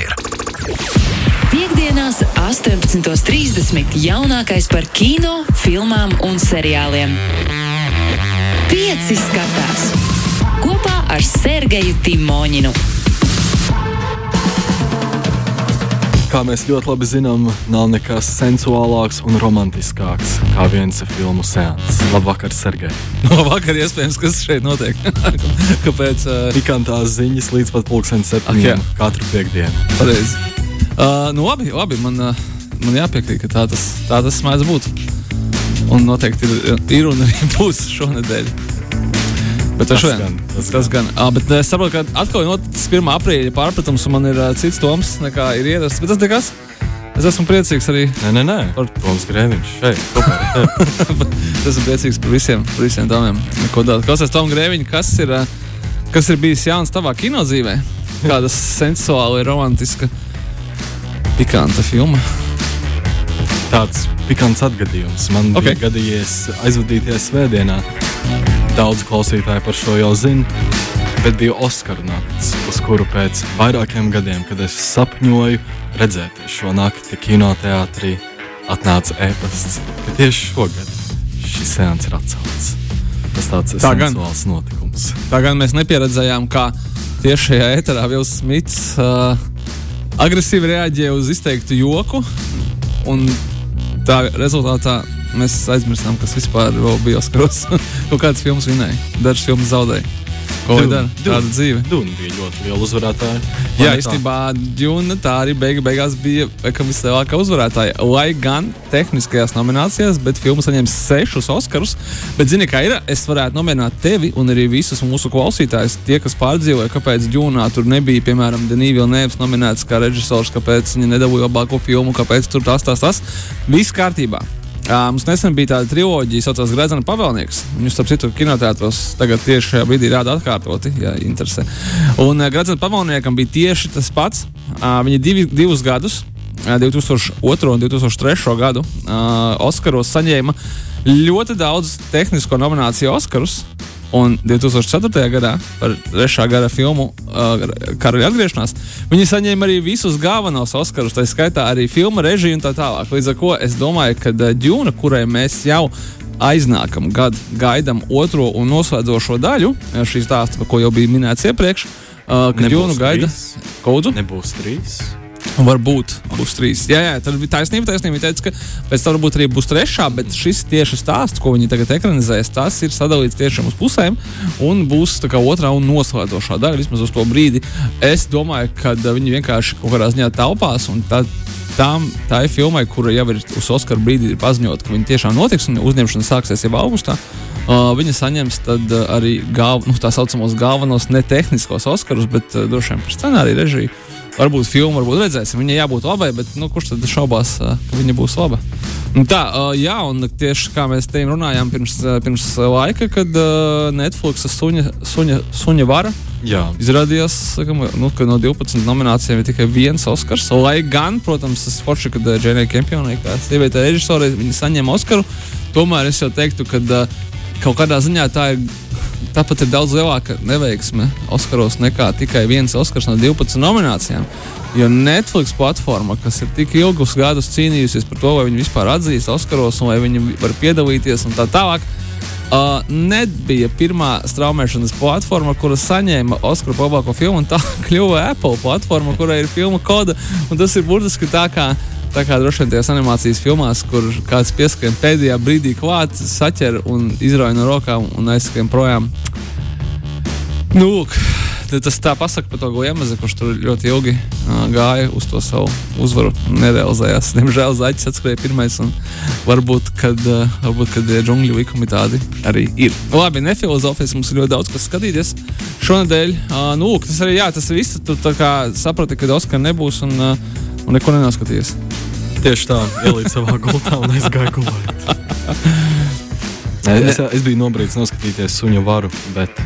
ir. Piektdienās, 18.30. jaunākais par kino, filmām un seriāliem. Pieci skatās kopā ar Sergeju Timoņinu. Kā mēs ļoti labi zinām, nav nekas sensuālāks un romantiskāks kā viens filmu seans. Labvakar, Sergei! No vakar iespējams, kas šeit notiek. Kāpēc? Uh, Pikantās ziņas līdz pat pulksten septiņiem katru piekdienu. pareizi. Uh, nu, labi, labi man, uh, man jāpiekrīt, ka tā tas, tā tas mēdz būt. Un noteikti ir, ir un arī būs šonadēļ. Bet Tas šodien- gan, tas tas gan. Ah, bet es saprotu, ka atkal ir noticis 1. aprīļa pārpratums, un man ir uh, cits toms nekā ir ierasts. Bet tas nekas. Es esmu priecīgs arī. Nē, nē, nē. Par- Toms Grēviņš šeit. Es esmu priecīgs par visiem, par visiem tādiem. Ko daudz. Klausies, Tom Grēviņ, kas ir, uh, kas ir bijis jauns tavā kino dzīvē? Kāda sensuāla, romantiska, pikanta filma? Tāds pikants atgadījums. Man okay. Ok. bija gadījies aizvadīties svētdienā. Daudz klausītāju par šo jau zina. Bet bija Oskara nakts, uz kuru pēc vairākiem gadiem, kad es sapņoju redzēties šo nakti kinoteātrī, atnāca ēpasts, ka tieši šogad šis seans ir atcelts. Tas tāds Tā gan. sensuāls notikums. Tā gan mēs nepieredzējām, kā tieši šajā eterā Vils Smits uh, agresīvi reaģēja uz izteiktu joku. Un tā rezultātā mēs aizmirstām, kas vispār bija Oskaros. Kaut kādas filmas vinēja, dažas filmas zaudēja. Ko lai dara? Tāda dzīve. Duna bija ļoti liela uzvarētāja. Vai Jā, īstenībā Džuna tā arī beiga, beigās bija vislielākā uzvarētāja. Lai gan tehniskajās nominācijās, bet filma saņēma sešus Oskarus. Bet, zini, kā ir, es varētu nomierināt tevi un arī visus mūsu klausītājus, tie, kas pārdzīvoja, kāpēc Džunā tur nebija, piemēram, Denīvila Nevis nominēts kā režisors, kāpēc viņa nedabūja labāko filmu, kāpēc tur tas, tas, tas. Viss kārtībā. Uh, mums nesen bija tāda triloģija, kas saucās Gradzena pavēlnieks. Viņu, starp citu, kinoteātros tagad tieši šajā brīdī rāda atkārtoti, ja interesē. Un uh, Gradzena pavēlniekam bija tieši tas pats. Uh, viņi divi, divus gadus, uh, 2002 un 2003 gadu, uh, Oskaros saņēma ļoti daudz tehnisko nomināciju Oskarus. Un 2004. gadā par trešā gada filmu uh, Karaļa atgriešanās viņi saņēma arī visus galvenos Oskarus, tā skaitā arī filmu režiju un tā tālāk. Līdz ar to es domāju, ka uh, Džuna, kurai mēs jau aiznākam gadu gaidām otro un noslēdzošo daļu uh, šīs stāsta, ko jau bija minēts iepriekš, uh, ka Nebūs Džunu gaida? Kaudu. Nebūs trīs. Varbūt būs trīs. Jā, jā tad bija taisnība. taisnība. Viņa teica, ka pēc tam varbūt arī būs trešā, bet šis tieši stāsts, ko viņi tagad ekranizēs, tas ir sadalīts tiešām uz pusēm un būs tā kā otrā un noslēdzošā daļa vismaz uz to brīdi. Es domāju, ka uh, viņi vienkārši kaut kādā ziņā taupās un tad. Tām, tā ir filmai, kura jau ir uz Oskara brīdī ir paziņota, ka viņa tiešām notiks un uzņemšana sāksies jau augustā. Uh, viņa saņems tad, uh, arī galv, nu, tā saucamos galvenos netehniskos Oskarus, bet uh, droši vien par scenāriju režiju. Varbūt filmu, varbūt redzēsim. Viņai jābūt labai, bet nu, kurš tad šaubās, ka viņa būs laba? Nu, tā, jā, un tieši kā mēs te runājām pirms, pirms laika, kad Netflix suņa, suņa, suņa vara Jā, izrādījās, ka, nu, ka no 12 nominācijām ir tikai viens Oskars. Lai gan, protams, tas forši, kad uh, Dženija Kempionē, kā sieviete režisore, viņa saņem Oskaru. Tomēr es jau teiktu, ka kaut kādā ziņā tā ir. Tāpat ir daudz lielāka neveiksme Oskaros nekā tikai viens Oskars no 12 nominācijām. Jo Netflix platforma, kas ir tik ilgus gadus cīnījusies par to, vai viņi vispār atzīst Oskaros un vai viņi var piedalīties un tā tālāk, Uh, nebija pirmā straumēšanas platforma, kura saņēma Oskaru par labāko filmu, un tā kļuva Apple platforma, kurai ir filma koda. Tas ir burtiski tā kā, tā kā droši vien tajās animācijas filmās, kur kāds pieskrien pēdējā brīdī klāt, saķer un izrauj no rokām un aizskrien projām. Nu, tas tā pasaka par to Gojamazi, kurš tur ļoti ilgi uh, gāja uz to savu uzvaru. Nerealizējās. Diemžēl zaķis atskrēja pirmais. un Varbūt, kad, uh, varbūt, kad džungļu likumi tādi arī ir. Labi, nefilozofijas mums ir ļoti daudz, kas skatīties. Šonadēļ, uh, nu, lūk, tas arī jā, tas viss. Tu tā kā saprati, ka Oskara nebūs un, uh, un neko nenoskaties. tieši tā, ielīdz savā gultā un aizgāja gulēt. Es, es biju nobrīdis noskatīties suņu varu, bet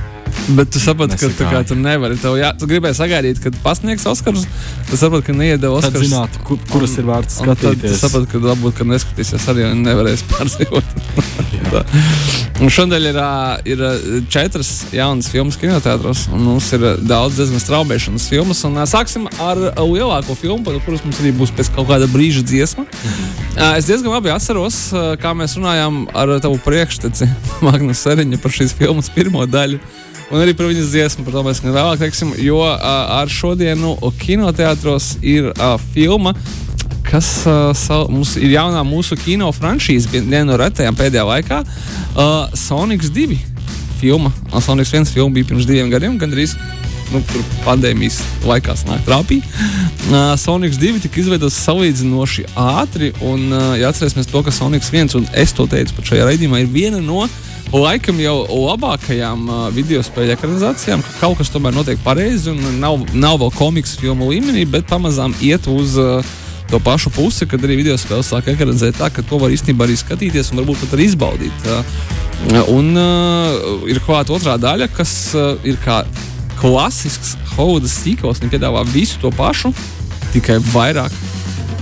Bet tu saproti, ka tu, kā, tu nevari. Tev jā, tu gribēji sagaidīt, kad pasniegs Oskars. Tu saproti, ka neiedeva Tad Oskars. zinātu, kur, kuras ir vērts tad tu skatīties. saproti, ka varbūt ka neskatīsies arī un nevarēs pārdzīvot. Šodien ir, ir četras jaunas filmas kinoteātros. un Mums ir daudz diezgan straubēšanas filmas. Un, Sāksim ar lielāko filmu, par kuras mums arī būs pēc kaut kāda brīža dziesma. Ā, Es diezgan labi atceros, kā mēs runājām ar tavu priekšteci, Magnus Seriņu, par šīs filmas pirmo daļu. Un arī par viņas dziesmu, par to mēs vēlāk teiksim. Jo uh, ar šodienu kinoteātros ir uh, filma, kas uh, sa, mums ir jaunā mūsu kino franšīze, vien- viena no retajām pēdējā laikā. Uh, Sonics 2 filma. Uh, Sonics 1 filma bija pirms diviem gadiem, gandrīz. Nu, pandēmijas laikā sanāk trāpīja. Uh, Sonics 2 tika izveidots salīdzinoši ātri. Un, uh, ja atcerēsimies to, ka Sonics 1, un es to teicu pat šajā raidījumā, ir viena no laikam jau labākajām uh, video spēļu ekranizācijām, ka kaut kas tomēr notiek pareizi un nav, nav vēl komiksu filmu līmenī, bet pamazām iet uz uh, to pašu pusi, kad arī video spēles sāk ekranizēt tā, ka to var īstenībā arī skatīties un varbūt pat arī izbaudīt. Uh, un uh, ir klāta otrā daļa, kas uh, ir kā klasisks Haudas sīkos, viņi piedāvā visu to pašu, tikai vairāk.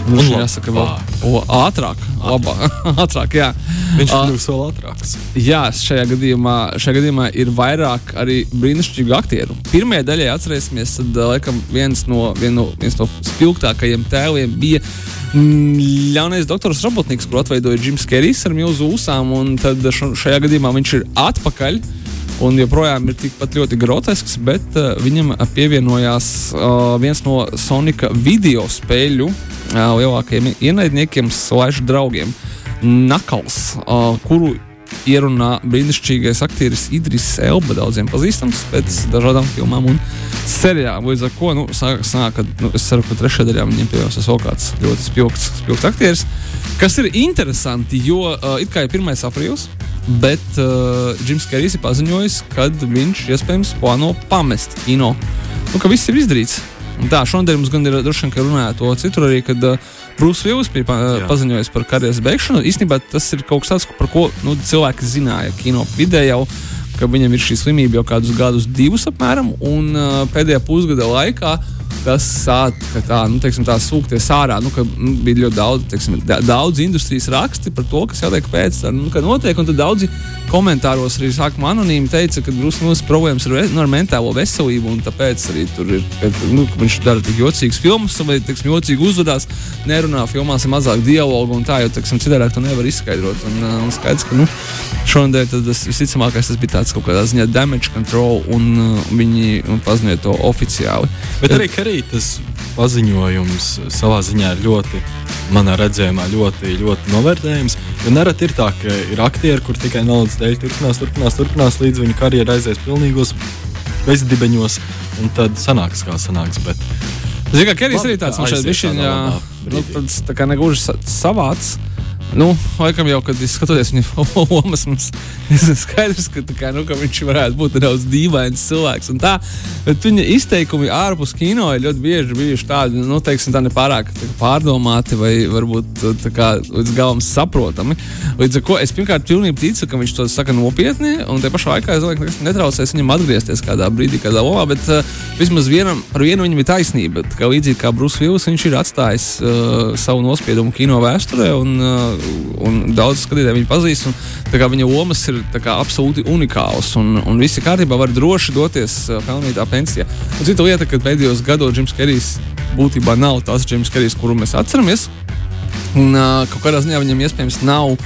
Nu, Un jāsaka, vēl o, ātrāk, labāk, ātrāk, jā. Viņš ir kļuvis vēl ātrāks. Jā, šajā gadījumā, šajā gadījumā ir vairāk arī brīnišķīgu aktieru. Pirmajā daļā atcerēsimies, tad laikam, viens no, vien no, viens no spilgtākajiem tēliem bija mm, ļaunais doktors Robotniks, kur atveidoja Jims Kerijs ar milzu ūsām. un Tad šajā gadījumā viņš ir atpakaļ. Un joprojām ir tikpat ļoti grotesks, bet uh, viņam pievienojās uh, viens no Sonika video spēļu uh, lielākajiem ienaidniekiem, slēdz draugiem. Nakals, uh, kuru ierunā brīnišķīgais aktieris Idris Elba, daudziem pazīstams pēc dažādām filmām un serijām. Līdz ar to nu, sāk, sāk, ka, nu, es ceru, ka trešajā daļā viņiem pievienosies vēl kāds ļoti spilgts, spilgts aktieris. Kas ir interesanti, jo uh, it kā ir 1. aprīlis, bet uh, Jims Kerijs ir paziņojis, ka viņš iespējams plāno pamest kino. Nu, ka viss ir izdarīts. Un tā, šodien mums gan ir droši vien, ka runāja to citur arī, kad uh, Brūss Vils bija pa, Jā. paziņojis par karjeras beigšanu. Īstenībā tas ir kaut kas tāds, par ko nu, cilvēki zināja kino vidē jau. Ka viņam ir šī slimība jau kādus gadus, divus apmēram, un uh, pēdējā pusgada laikā tas sāka tā, nu, teiksim, tā sūkties ārā. Nu, ka, nu, bija ļoti daudz, teiksim, da, daudz industrijas raksti par to, kas jātiek pēc tam, nu, ka notiek. Un tad daudzi komentāros arī sākumā anonīmi teica, ka Brūss Vils problēmas ir nu, ar mentālo veselību, un tāpēc arī tur ir, nu, ka viņš dara tik jocīgas filmas, vai teiksim, jocīgi uzvedās, nerunā filmās ir mazāk dialogu un tā, jo teiksim, citādi to nevar izskaidrot. Un, un skaidrs, ka nu, šodien tas visticamākais tas bija tāds kaut kādā ziņā damage control, un uh, viņi paziņoja to oficiāli. Bet arī Karītas paziņojums savā ziņā ir ļoti, manā redzējumā, ļoti, ļoti novērtējams. Jo nereti ir tā, ka ir aktieri, kur tikai naudas dēļ turpinās, turpinās, turpinās līdz viņa karjerai aizies pilnīgos bezdibeņos, un tad sanāks kā sanāks. Bet Ziniet, kā Kerijs arī tāds nu, brīdī. tāds, tā kā negluži sa- savāds. Nu, laikam jau, kad es skatos viņa lomas, mums ir skaidrs, ka, kā, nu, ka viņš varētu būt nedaudz dīvains cilvēks. Tā, bet viņa izteikumi ārpus kino ir ļoti bieži bijuši tādi, nu, teiksim, tā nepārāk tā pārdomāti vai varbūt kā līdz galam saprotami. Līdz ar to es pirmkārt pilnīgi ticu, ka viņš to saka nopietni, un te pašā laikā es domāju, ka nekas netraucēs viņam atgriezties kādā brīdī, kādā lomā, bet uh, vismaz vienam, ar vienu viņam ir taisnība. Kā līdzīgi kā Brūss Vils, viņš ir atstājis uh, savu nospiedumu kino vēsturē, un, uh, un daudz skatītāju viņu pazīst. Un, kā viņa lomas ir kā, absolūti unikālas, un, un visi kārtībā var droši doties pelnītā pensijā. Un cita lieta, ka pēdējos gados Džims Kerijs būtībā nav tas Džims Kerijs, kuru mēs atceramies. Un uh, kaut kādā ziņā viņam iespējams nav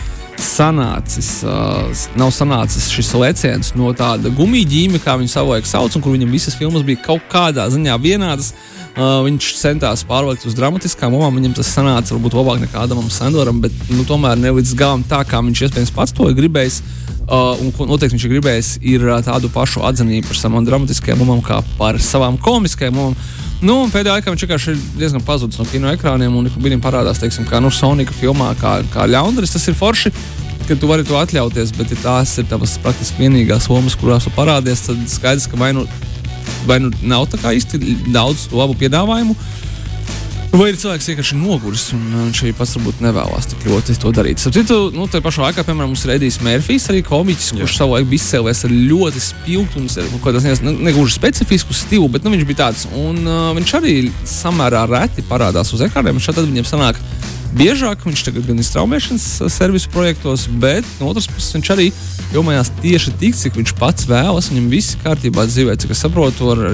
sanācis, uh, nav sanācis šis leciens no tāda gumija ģīme, kā viņu savulaik sauc, un kur viņam visas filmas bija kaut kādā ziņā vienādas. Uh, viņš centās pārvākt uz dramatiskām lomām. Viņam tas sanāca varbūt labāk nekā Adamam Sandoram, bet nu, tomēr ne līdz galam tā, kā viņš iespējams pats to ir gribējis. Uh, un ko noteikti viņš ir gribējis, ir uh, tādu pašu atzinību par savām dramatiskajām lomām, kā par savām komiskajām lomām. Nu, pēdējā laikā viņš vienkārši ir diezgan pazudis no kino ekrāniem, un viņam parādās, teiksim, kā nu, Sonika filmā, kā, kā ļaundaris. Tas ir forši, ka tu vari to atļauties, bet ja tās ir tavas praktiski vienīgās lomas, kurās tu parādies, tad skaidrs, ka vai nu, vai nu nav tā kā īsti daudz labu piedāvājumu. Vai ir cilvēks vienkārši noguris un viņš arī pats varbūt nevēlas tik ļoti to darīt. Citu, nu, tā pašā laikā, piemēram, mums ir Edijs Mērfijs, arī komiķis, kurš savulaik bija izcēlējis ar ļoti spilgtu un kādā ziņā negluži specifisku stilu, bet nu, viņš bija tāds. Un uh, viņš arī samērā reti parādās uz ekrāniem. Šādi viņam sanāk biežāk. Viņš tagad gan ir straumēšanas servisu projektos, bet no otras puses viņš arī domājās tieši tik, cik viņš pats vēlas. Viņam viss kārtībā dzīvē, cik es saprotu, ar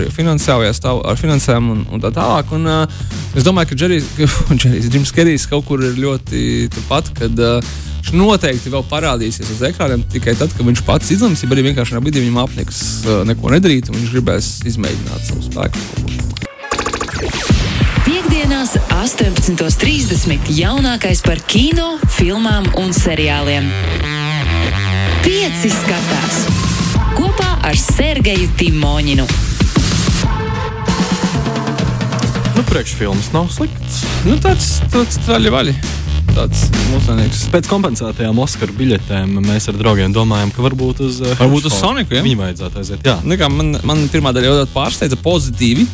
stāv, ar finansēm un, un tā tālāk. Un, uh, es domāju, ka Džerijs, Kerijs kaut kur ir ļoti turpat, kad uh, viņš noteikti vēl parādīsies uz ekrāniem tikai tad, kad viņš pats izlems, ja arī vienkārši brīdī viņam apniks uh, neko nedarīt, un viņš gribēs izmēģināt savu spēku. Piektdienās, 18.30. jaunākais par kino, filmām un seriāliem. Pieci skatās kopā ar Sergeju Timoņinu. Nu, priekšfilms nav slikts. Nu, tāds tāds traļi vaļi. Tāds mūsdienīgs. Pēc kompensētajām Oskara biļetēm mēs ar draugiem domājam, ka varbūt uz, uh, varbūt uz Soniku ja? viņu vajadzētu aiziet. Jā, Nekā, man, man pirmā daļa jau pārsteidza pozitīvi.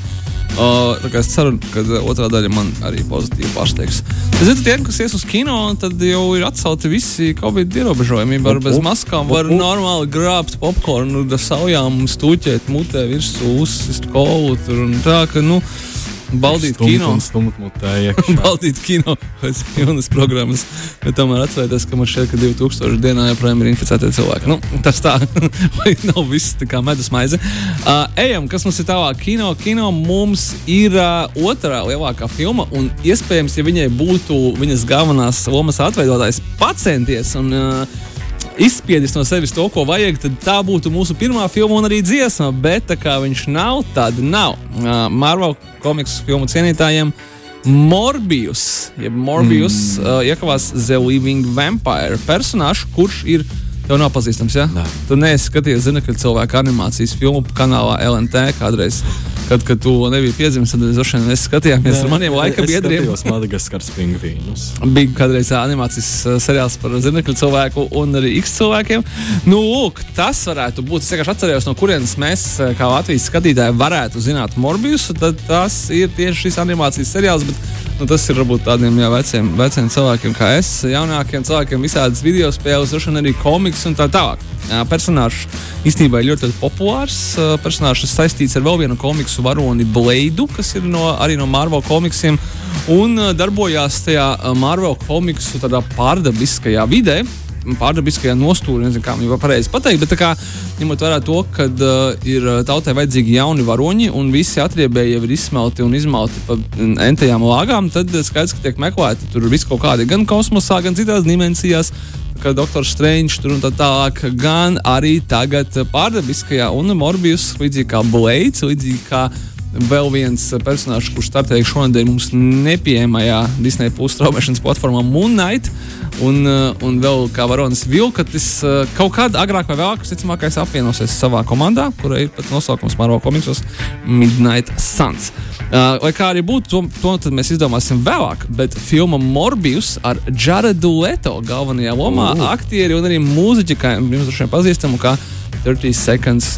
Uh, es ceru, ka otrā daļa man arī pozitīvi pārsteigs. Zinu, tiem, kas ies uz kino, tad jau ir atcelti visi Covid ierobežojumi. Var bez maskām, var normāli grābt popkornu, saujām, stūķēt mutē virsū, uzsist kolu. Tur, tā, ka, nu, baudīt stumt kino. baudīt kino pēc pilnas programmas. Bet tomēr atcerieties, ka man šeit, ka 2000 dienā joprojām ir inficēti cilvēki. Nu, tas tā, vai nav viss tā kā medus maize. Uh, ejam, kas mums ir tālāk kino. Kino mums ir uh, otrā lielākā filma, un iespējams, ja viņai būtu viņas galvenās lomas atveidotājs pacienties. Un, uh, izspiedis no sevis to, ko vajag, tad tā būtu mūsu pirmā filma un arī dziesma. Bet tā kā viņš nav, tad nav. Uh, Marvel komiksu filmu cienītājiem. Morbijus, jeb Morbijus, mm. uh, iekavās The Living Vampire personāžs, kurš ir Tev nav pazīstams, ja? Nē. Tu neesi skatījies, zini, ka cilvēku animācijas filmu kanālā LNT kādreiz. Kad, kad tu nebija piedzimis, tad mēs droši vien skatījāmies Nē, ar maniem laika biedriem. Es Madagaskaras pingvīnus. Bija kādreiz animācijas uh, seriāls par zinekļu cilvēku un arī X cilvēkiem. Nu, lūk, tas varētu būt. Es vienkārši atceros, no kurienes mēs, uh, kā Latvijas skatītāji, varētu zināt Morbius. Tad tas ir tieši šis animācijas seriāls. Bet, nu, tas ir varbūt tādiem jā, veciem, veciem cilvēkiem kā es, jaunākiem cilvēkiem, visādas video spēles, droši vien arī komiks un tā tālāk. Personāžs īstenībā ir ļoti, ļoti populārs. Personāžs saistīts ar vēl vienu komiksu varoni Blade, kas ir no, arī no Marvel komiksiem. Un darbojās tajā Marvel komiksu pārdabiskajā vidē, pārdabiskajā nostūrī, nezinu, kā viņu pareizi pateikt, bet kā, ņemot vērā to, ka uh, ir tautai vajadzīgi jauni varoņi un visi atriebēji jau ir izsmelti un izmalti pa entajām lāgām, tad skaidrs, ka tiek meklēti tur viss kaut kādi gan kosmosā, gan citās dimensijās kā Dr. Strange tur un tā tālāk, gan arī tagad pārdabiskajā un Morbijus, līdzīgi kā Blades, līdzīgi kā vēl viens personāžs, kurš startēja šonadēļ mums nepieejamajā Disneja pusstraumēšanas platformā Moon Knight. Un, un vēl kā varonis Vilkatis kaut kad agrāk vai vēlāk, visticamāk, apvienosies savā komandā, kurai ir pat nosaukums Marvel komiksos Midnight Suns. Lai kā arī būtu, to, to mēs izdomāsim vēlāk, bet filma Morbijus ar Jaredu Leto galvenajā lomā, uh. aktieri un arī mūziķi, kā jums droši vien pazīstama, kā 30 Seconds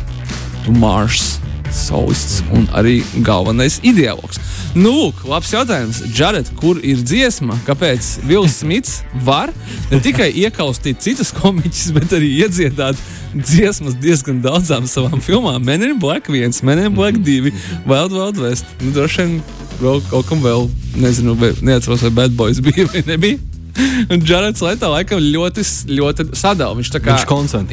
to Mars solists un arī galvenais ideologs. Nu, lūk, labs jautājums. Džaret, kur ir dziesma? Kāpēc Vils Smits var ne tikai iekaustīt citus komiķus, bet arī iedziedāt dziesmas diezgan daudzām savām filmām? Men in Black 1, Men in Black 2, Wild Wild West. Nu, droši vien vēl kaut kam vēl, nezinu, neatceros, vai Bad Boys bija vai nebija. Un Džarets Leto laikam ļoti, ļoti sadalās. Viņš tā kā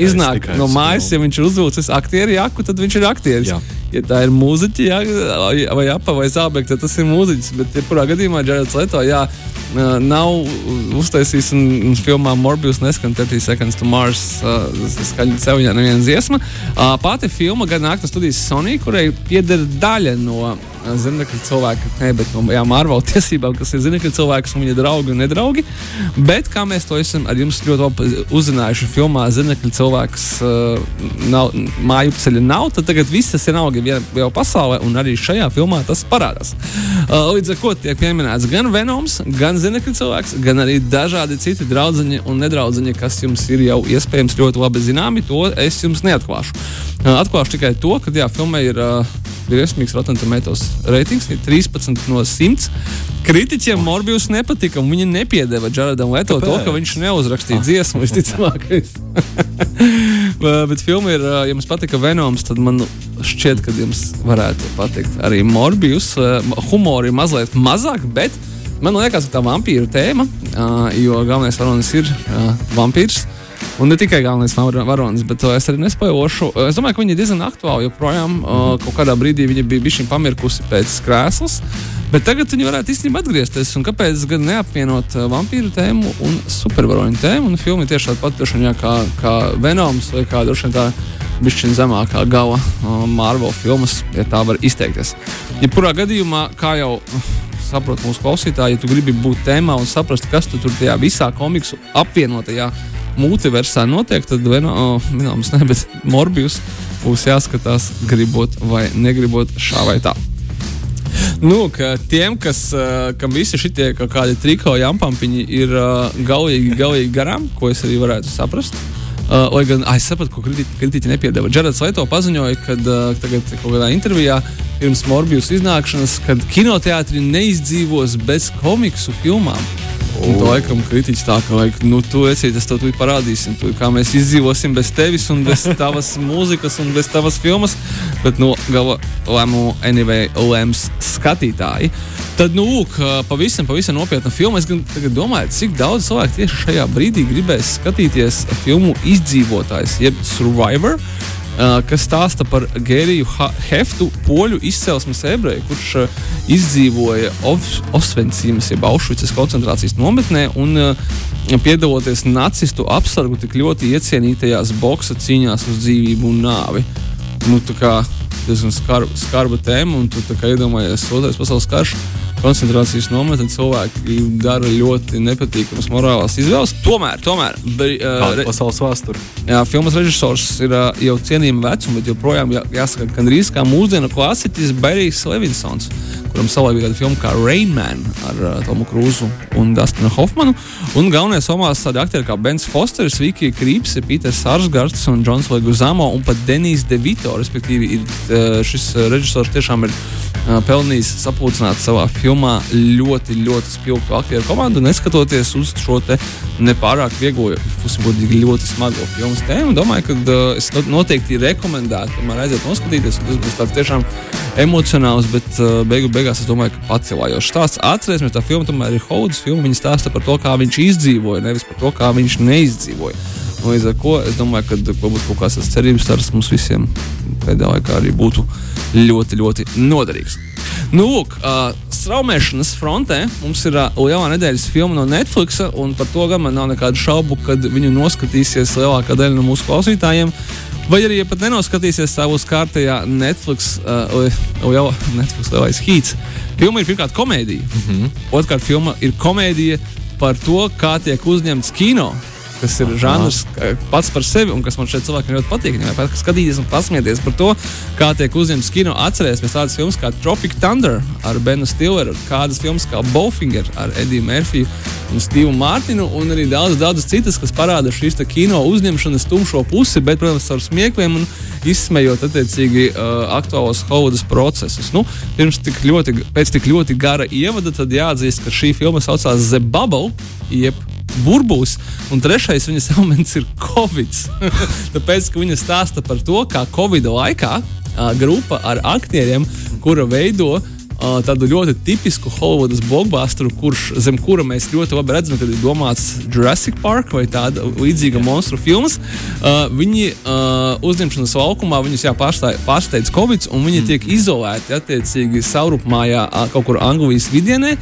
iznāk no mājas, ja viņš ir uzvilcis aktieru jaku, tad viņš ir aktieris. Jā. Ja tā ir mūziķa, jā, vai apa vai zābekta, tad tas ir mūziķis. Bet, ja kurā gadījumā Džarets Leto jā, nav uztaisījis un, un filmā Morbius neskan 30 sekundes to Mars skaļi sev viņa neviena dziesma. Pati filma gan nāk no studijas Sony, kurai pieder daļa no zinekļu cilvēku, ne, bet no jā, Marvel tiesībām, kas ir zinekļu cilvēks un viņa draugi un nedraugi. Bet kā mēs to esam ar jums ļoti uzzinājuši filmā, zinekļu cilvēks uh, nav, māju ceļa nav, tad tagad viss tas ir naugi jau pasaulē un arī šajā filmā tas parādās. Uh, līdz ar to tiek pieminēts gan Venoms, gan zinekļu cilvēks, gan arī dažādi citi draugi un nedraugi, kas jums ir jau iespējams ļoti labi zināmi. To es jums neatklāšu. Uh, atklāšu tikai to, ka jā, filmai ir. Uh, briesmīgs Rotten Tomatoes reitings, ir 13 no 100. Kritiķiem Morbijus nepatika, un viņi nepiedeva Jaredam Leto to, ka viņš neuzrakstīja dziesmu visticamākais. Bet filma ir, ja jums patika Venoms, tad man šķiet, ka jums varētu patikt arī Morbijus. Humori mazliet mazāk, bet man liekas, ka tā vampīru tēma, jo galvenais varonis ir vampīrs. Un ne tikai galvenais varonis, bet to es arī nespojošu. Es domāju, ka viņi ir diezgan aktuāli joprojām. Uh, kaut kādā brīdī viņi bija bijuši pamirkusi pēc krēslas. Bet tagad viņi varētu īstenībā atgriezties. Un kāpēc gan neapvienot vampīru tēmu un supervaroņu tēmu? Un filma ir tieši droši vien kā, kā Venoms vai kā droši vien tā bišķiņa zemākā gala Marvel filmas, ja tā var izteikties. Jebkurā gadījumā, kā jau saprot mūsu klausītāji, ja tu gribi būt tēmā un saprast, kas tu tur tajā visā komiksu apvienotajā multiversā notiek, tad Venoms, ne, bet Morbijus būs jāskatās, gribot vai negribot šā vai tā. Nu, ka tiem, kas, kam visi šie kaut kādi triko jampampiņi ir galīgi, galīgi garām, ko es arī varētu saprast. Uh, lai gan es sapratu, ko kritiķi, nepiedeva. Džerards Leto paziņoja, ka uh, tagad kaut kādā intervijā pirms Morbijas iznākšanas, kad kinoteātri neizdzīvos bez komiksu filmām. Un tā laikam kritiķis tā, ka, laik, nu, tu esi tas, to parādīsim, tu, kā mēs izdzīvosim bez tevis un bez tavas mūzikas un bez tavas filmas. Bet, nu, gala lēmumu anyway lems skatītāji. Tad, nu, lūk, pavisam, pavisam nopietna filma. Es domāju, cik daudz cilvēku tieši šajā brīdī gribēs skatīties filmu izdzīvotājs, jeb Survivor. Uh, kas stāsta par Gēriju Heftu, poļu izcelsmes ebreju, kurš uh, izdzīvoja Osvencīmas, jeb Aušvicas koncentrācijas nometnē un uh, piedaloties nacistu apsargu tik ļoti iecienītajās boxa cīņās uz dzīvību un nāvi. Nu, tā kā diezgan skarba, skarba tēma, un tu iedomājies, otrais pasaules karš koncentrācijas nometnē cilvēki dara ļoti nepatīkamas morālās izvēles. Tomēr, tomēr uh, pasaules vēsture. Jā, filmas režisors ir uh, jau cienījama vecuma, bet joprojām jā, jāsaka, ka gandrīz kā mūsdienu klasiķis Berijs Levinsons, kuram savulaik bija tāda filma kā Rain Man ar uh, Tomu Krūzu un Dustinu Hoffmanu. Un galvenais somās tādi aktieri kā Bens Fosters, Viki Krīps, Pīters Sarsgards un Džons Leguzamo un pat Denijs Devito, respektīvi ir, uh, šis režisors tiešām ir uh, pelnījis sapulcināt savā filmā ļoti, ļoti spilgtu aktieru komandu, neskatoties uz šo nepārāk vieglo, pusmodīgi ļoti smago filmu tēmu. Domāju, ka uh, es noteikti rekomendētu, man aiziet noskatīties. Tas būs tāds tiešām emocionāls, bet uh, beigu beigās es domāju, ka pacelājošs stāsts. Atcerēsimies, tā filma tomēr ir Haudas filma. Viņa stāsta par to, kā viņš izdzīvoja, nevis par to, kā viņš neizdzīvoja. Līdz ar to es domāju, ka varbūt kaut kāds cerības stars mums visiem pēdējā laikā arī būtu ļoti, ļoti noderīgs. Nu, lūk, uh, straumēšanas frontē mums ir uh, lielā nedēļas filma no Netflix, un par to gan man nav nekādu šaubu, kad viņu noskatīsies lielākā daļa no mūsu klausītājiem. Vai arī, ja pat nenoskatīsies savus kārtējā Netflix, uh, liela, Netflix lielais hīts. Filma ir pirmkārt komēdija. Mm -hmm. Otrkārt, filma ir komēdija par to, kā tiek uzņemts kino kas ir žanrs pats par sevi un kas man šeit cilvēkiem ļoti patīk. Viņam patīk skatīties un pasmieties par to, kā tiek uzņemts kino. Atcerēsimies tādas filmas kā Tropic Thunder ar Benu Stilleru, kādas filmas kā Bowfinger ar Ediju Murphyu un Stevu Mārtiņu, un arī daudz, daudzas citas, kas parāda šīs kino uzņemšanas tumšo pusi, bet, protams, ar smiekliem un izsmējot attiecīgi uh, aktuālos Hovudas procesus. Nu, pirms tik ļoti, pēc tik ļoti gara ievada, tad jāatzīst, ka šī filma saucās The Bubble, jeb burbulis, un trešais viņas elements ir Covid. Tāpēc, ka viņa stāsta par to, kā Covid laikā grupa ar aktieriem, kura veido uh, tādu ļoti tipisku Hollywoodas blockbusteru, kurš zem kura mēs ļoti labi redzam, kad ir domāts Jurassic Park vai tāda līdzīga monstru filmas. Uh, viņi uh, uzņemšanas laukumā viņus jā, pārsteidz Covid, un viņi mm. tiek izolēti attiecīgi saurupmājā uh, kaut kur Anglijas vidienē.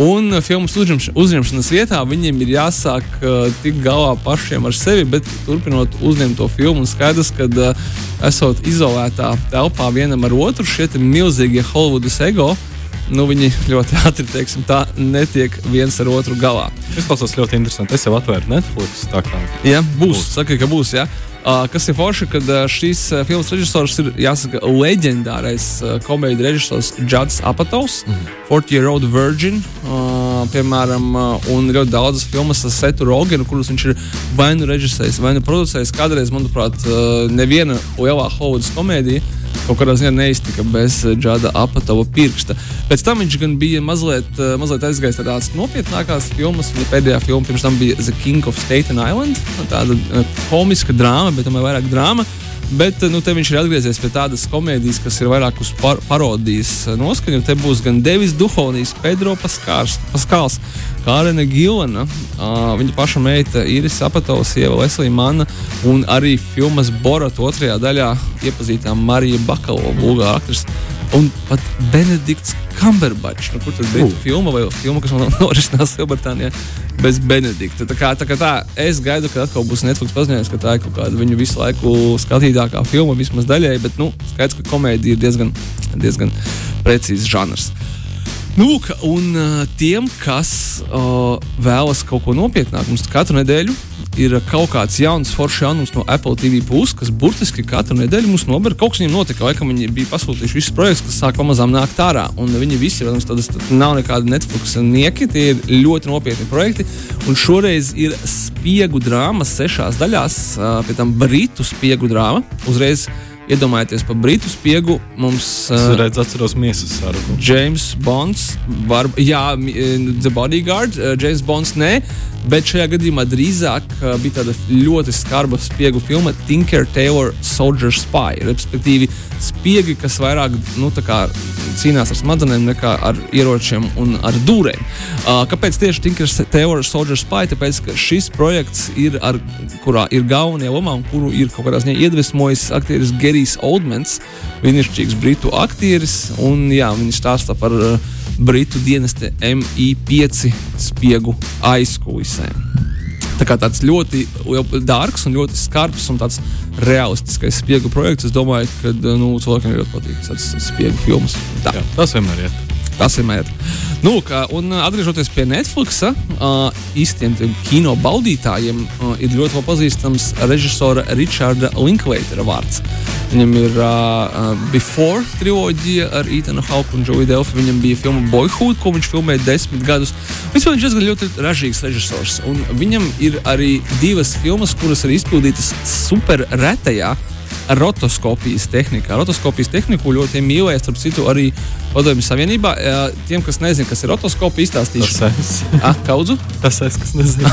Un filmas uzņemšanas vietā viņiem ir jāsāk uh, tikt galā pašiem ar sevi, bet turpinot uzņemt to filmu, skaidrs, ka uh, esot izolētā telpā vienam ar otru, šie milzīgie Hollywoodas ego. Nu, viņi ļoti ātri teiksim, tā, netiek viens ar otru galā. Tas klausās ļoti interesanti. Es jau atvēru Netflix. Kā... Jā, būs. būs. Saka, ka būs. Jā. Uh, kas ir forši, kad uh, šīs uh, filmas režisors ir jāsaka leģendārais komēdijas režisors Juds Apatovs, mm -hmm. 40 Year Old Virgin. Piemēram, un ļoti daudzas filmas ar Setu Rogenu, kuras viņš ir vai nu režisējis, vai nu producējis. Kādreiz, manuprāt, neviena lielā Hollywoods komēdija kaut kādā ziņā neiztika bez Džada Apatova pirksta. Pēc tam viņš gan bija mazliet, mazliet aizgājis tādās nopietnākās filmas. Viņa pēdējā filma pirms tam bija The King of Staten Island. Tāda komiska drāma, bet tomēr vairāk drāma. Bet nu, te viņš ir atgriezies pie tādas komēdijas, kas ir vairāk uz par parodijas noskaņu. Te būs gan Devis Duhovnijas, Pedro Paskārs, Paskāls, Kārena Gilana, uh, viņa paša meita Iris Apatovs, sieva Leslija Manna un arī filmas Borat otrajā daļā iepazītā Marija Bakalova, bulgāra aktrise. Un pat Benedikts Kamberbačs, nu, kur tur bija uh. filma vai filma, kas norisinās Lielbritānijā, bez Benedikta. Tā kā, tā kā tā, es gaidu, ka atkal būs Netflix paziņojums, ka tā ir kaut kāda viņu visu laiku skatītākā filma, vismaz daļēji, bet, nu, skaidrs, ka komēdija ir diezgan, diezgan precīzs žanrs. Nu, un tiem, kas uh, vēlas kaut ko nopietnāku, mums katru nedēļu ir kaut kāds jauns foršs jaunums no Apple TV Plus, kas burtiski katru nedēļu mums nober. Kaut kas viņiem notika, laikam viņi bija pasūtījuši visus projektus, kas sāk pamazām nākt ārā. Un viņi visi, protams, tādas nav nekādi Netflix nieki, tie ir ļoti nopietni projekti. Un šoreiz ir spiegu drāma sešās daļās, pie tam britu spiegu drāma. Uzreiz Iedomājieties par britu spiegu. Mums ir uh, redzams, atceros miesas sarunu. James Bonds, var, jā, The Bodyguard, uh, James Bonds nē, bet šajā gadījumā drīzāk uh, bija tāda ļoti skarba spiegu filma Tinker Taylor Soldier Spy. Respektīvi, spiegi, kas vairāk nu, cīnās ar smadzenēm nekā ar ieročiem un ar dūrēm. Uh, kāpēc tieši Tinker Taylor Soldier Spy? Tāpēc, ka šis projekts ir, ar, kurā ir galvenie lomā un kuru ir kaut kādā ziņā iedvesmojis aktieris Gary. Gērijs Oldmans, brīnišķīgs britu aktieris. Un, jā, viņš stāsta par uh, britu dienesta MI5 spiegu aizkulisēm. Tā kā tāds ļoti dārgs un ļoti skarbs un tāds realistiskais spiegu projekts. Es domāju, ka uh, nu, cilvēkiem ļoti patīk tas spiegu filmas. Tas vienmēr ir. Tas ir. Nu, kā, un atgriežoties pie Netflix, uh, īstiem kino baudītājiem uh, ir ļoti labi pazīstams režisora Richarda Linkleitera vārds. Viņam ir uh, Before triloģija ar Etanu Hauku un Joey Delfi. Viņam bija filma Boyhood, ko viņš filmēja desmit gadus. Vispār viņš ir ļoti ražīgs režisors. Un viņam ir arī divas filmas, kuras ir izpildītas super retajā rotoskopijas tehnikā. Rotoskopijas tehniku ļoti mīlēja, starp citu, arī Padomju Savienībā. Tiem, kas nezina, kas ir rotoskopija, izstāstīšu. Tas es. Ah, kaudzu? Tas es, kas nezinu.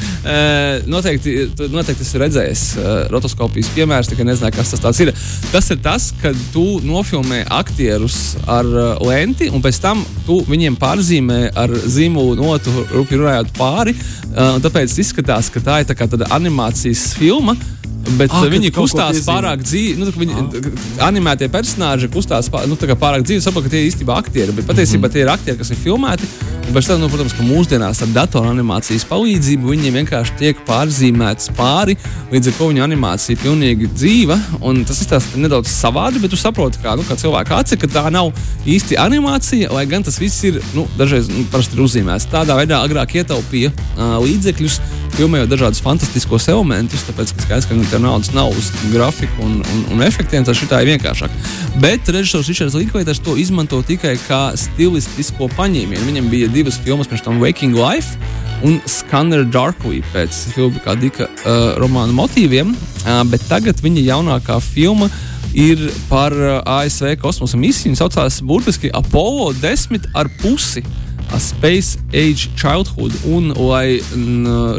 noteikti, noteikti esmu redzējis rotoskopijas piemērus, tikai nezināju, kas tas ir. Tas ir tas, kad tu nofilmē aktierus ar lenti, un pēc tam tu viņiem pārzīmē ar zīmolu notu, rupi runājot pāri. Tāpēc izskatās, ka tā ir tā tāda animācijas filma Bet ah, viņi kustās pārāk dzīvi. Nu, viņi, ah. Animētie personāļi kustās pār, nu, pārāk dzīvi. Saprotu, ka tie ir īstenībā aktieri. Bet patiesībā mm -hmm. tie ir aktieri, kas ir filmēti. Pēc tam, nu, protams, ka mūsdienās ar datoranimācijas palīdzību viņiem vienkārši tiek pārzīmēts pāri, līdz ar to viņa animācija ir pilnīgi dzīva. Tas ir nedaudz savādi, bet tu saproti, kā, nu, kā cilvēka aci, ka tā nav īsti animācija, lai gan tas viss ir nu, dažreiz nu, ir uzzīmēts. Tādā veidā agrāk ietaupīja uh, līdzekļus, filmējot dažādus fantastiskos elementus, tāpēc, ka skaidrs, ka nu, tev naudas nav uz grafiku un, un, un efektiem, tad šī ir vienkāršāk. Bet režisors Ričards Līkveiters to izmanto tikai kā stilistisko paņēmienu. Viņam bija divas filmas pirms tam Waking Life un Scanner Darkly pēc kā Dika uh, romāna motīviem, uh, bet tagad viņa jaunākā filma ir par uh, ASV kosmosa misiju. Viņa saucās burtiski Apollo 10 ar pusi. A Space Age Childhood, un lai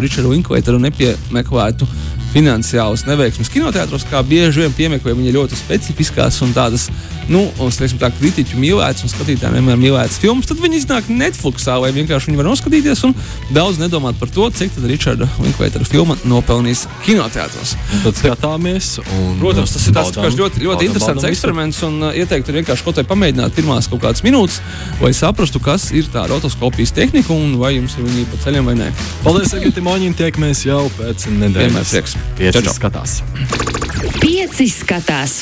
Richardu Linklateru nepiemeklētu finansiālas neveiksmes kinoteātros, kā bieži vien piemeklē, viņi ir ļoti specifiskās un tādas, nu, tā kritiķu mīlētas un skatītājiem vienmēr mīlētas filmas. Tad viņi iznāk Netflixā, vai vienkārši viņi var noskatīties un daudz nedomāt par to, cik tad Richarda Linkleitera filma nopelnīs kinoteātros. Un tad skatāmies. Un, Protams, tas ir tāds baudām, ļoti, ļoti baudām, interesants baudām eksperiments un uh, ieteiktu vienkārši kaut kā pamēģināt pirmās kaut kādas minūtes, lai saprastu, kas ir tā rotoskopijas tehnika un vai jums ir viņa pa ceļiem vai nē. Paldies, Agatim Oņim, tiekamies jau pēc nedēļas. Vienmēr prieks. Pieci skatās. Pieci skatās.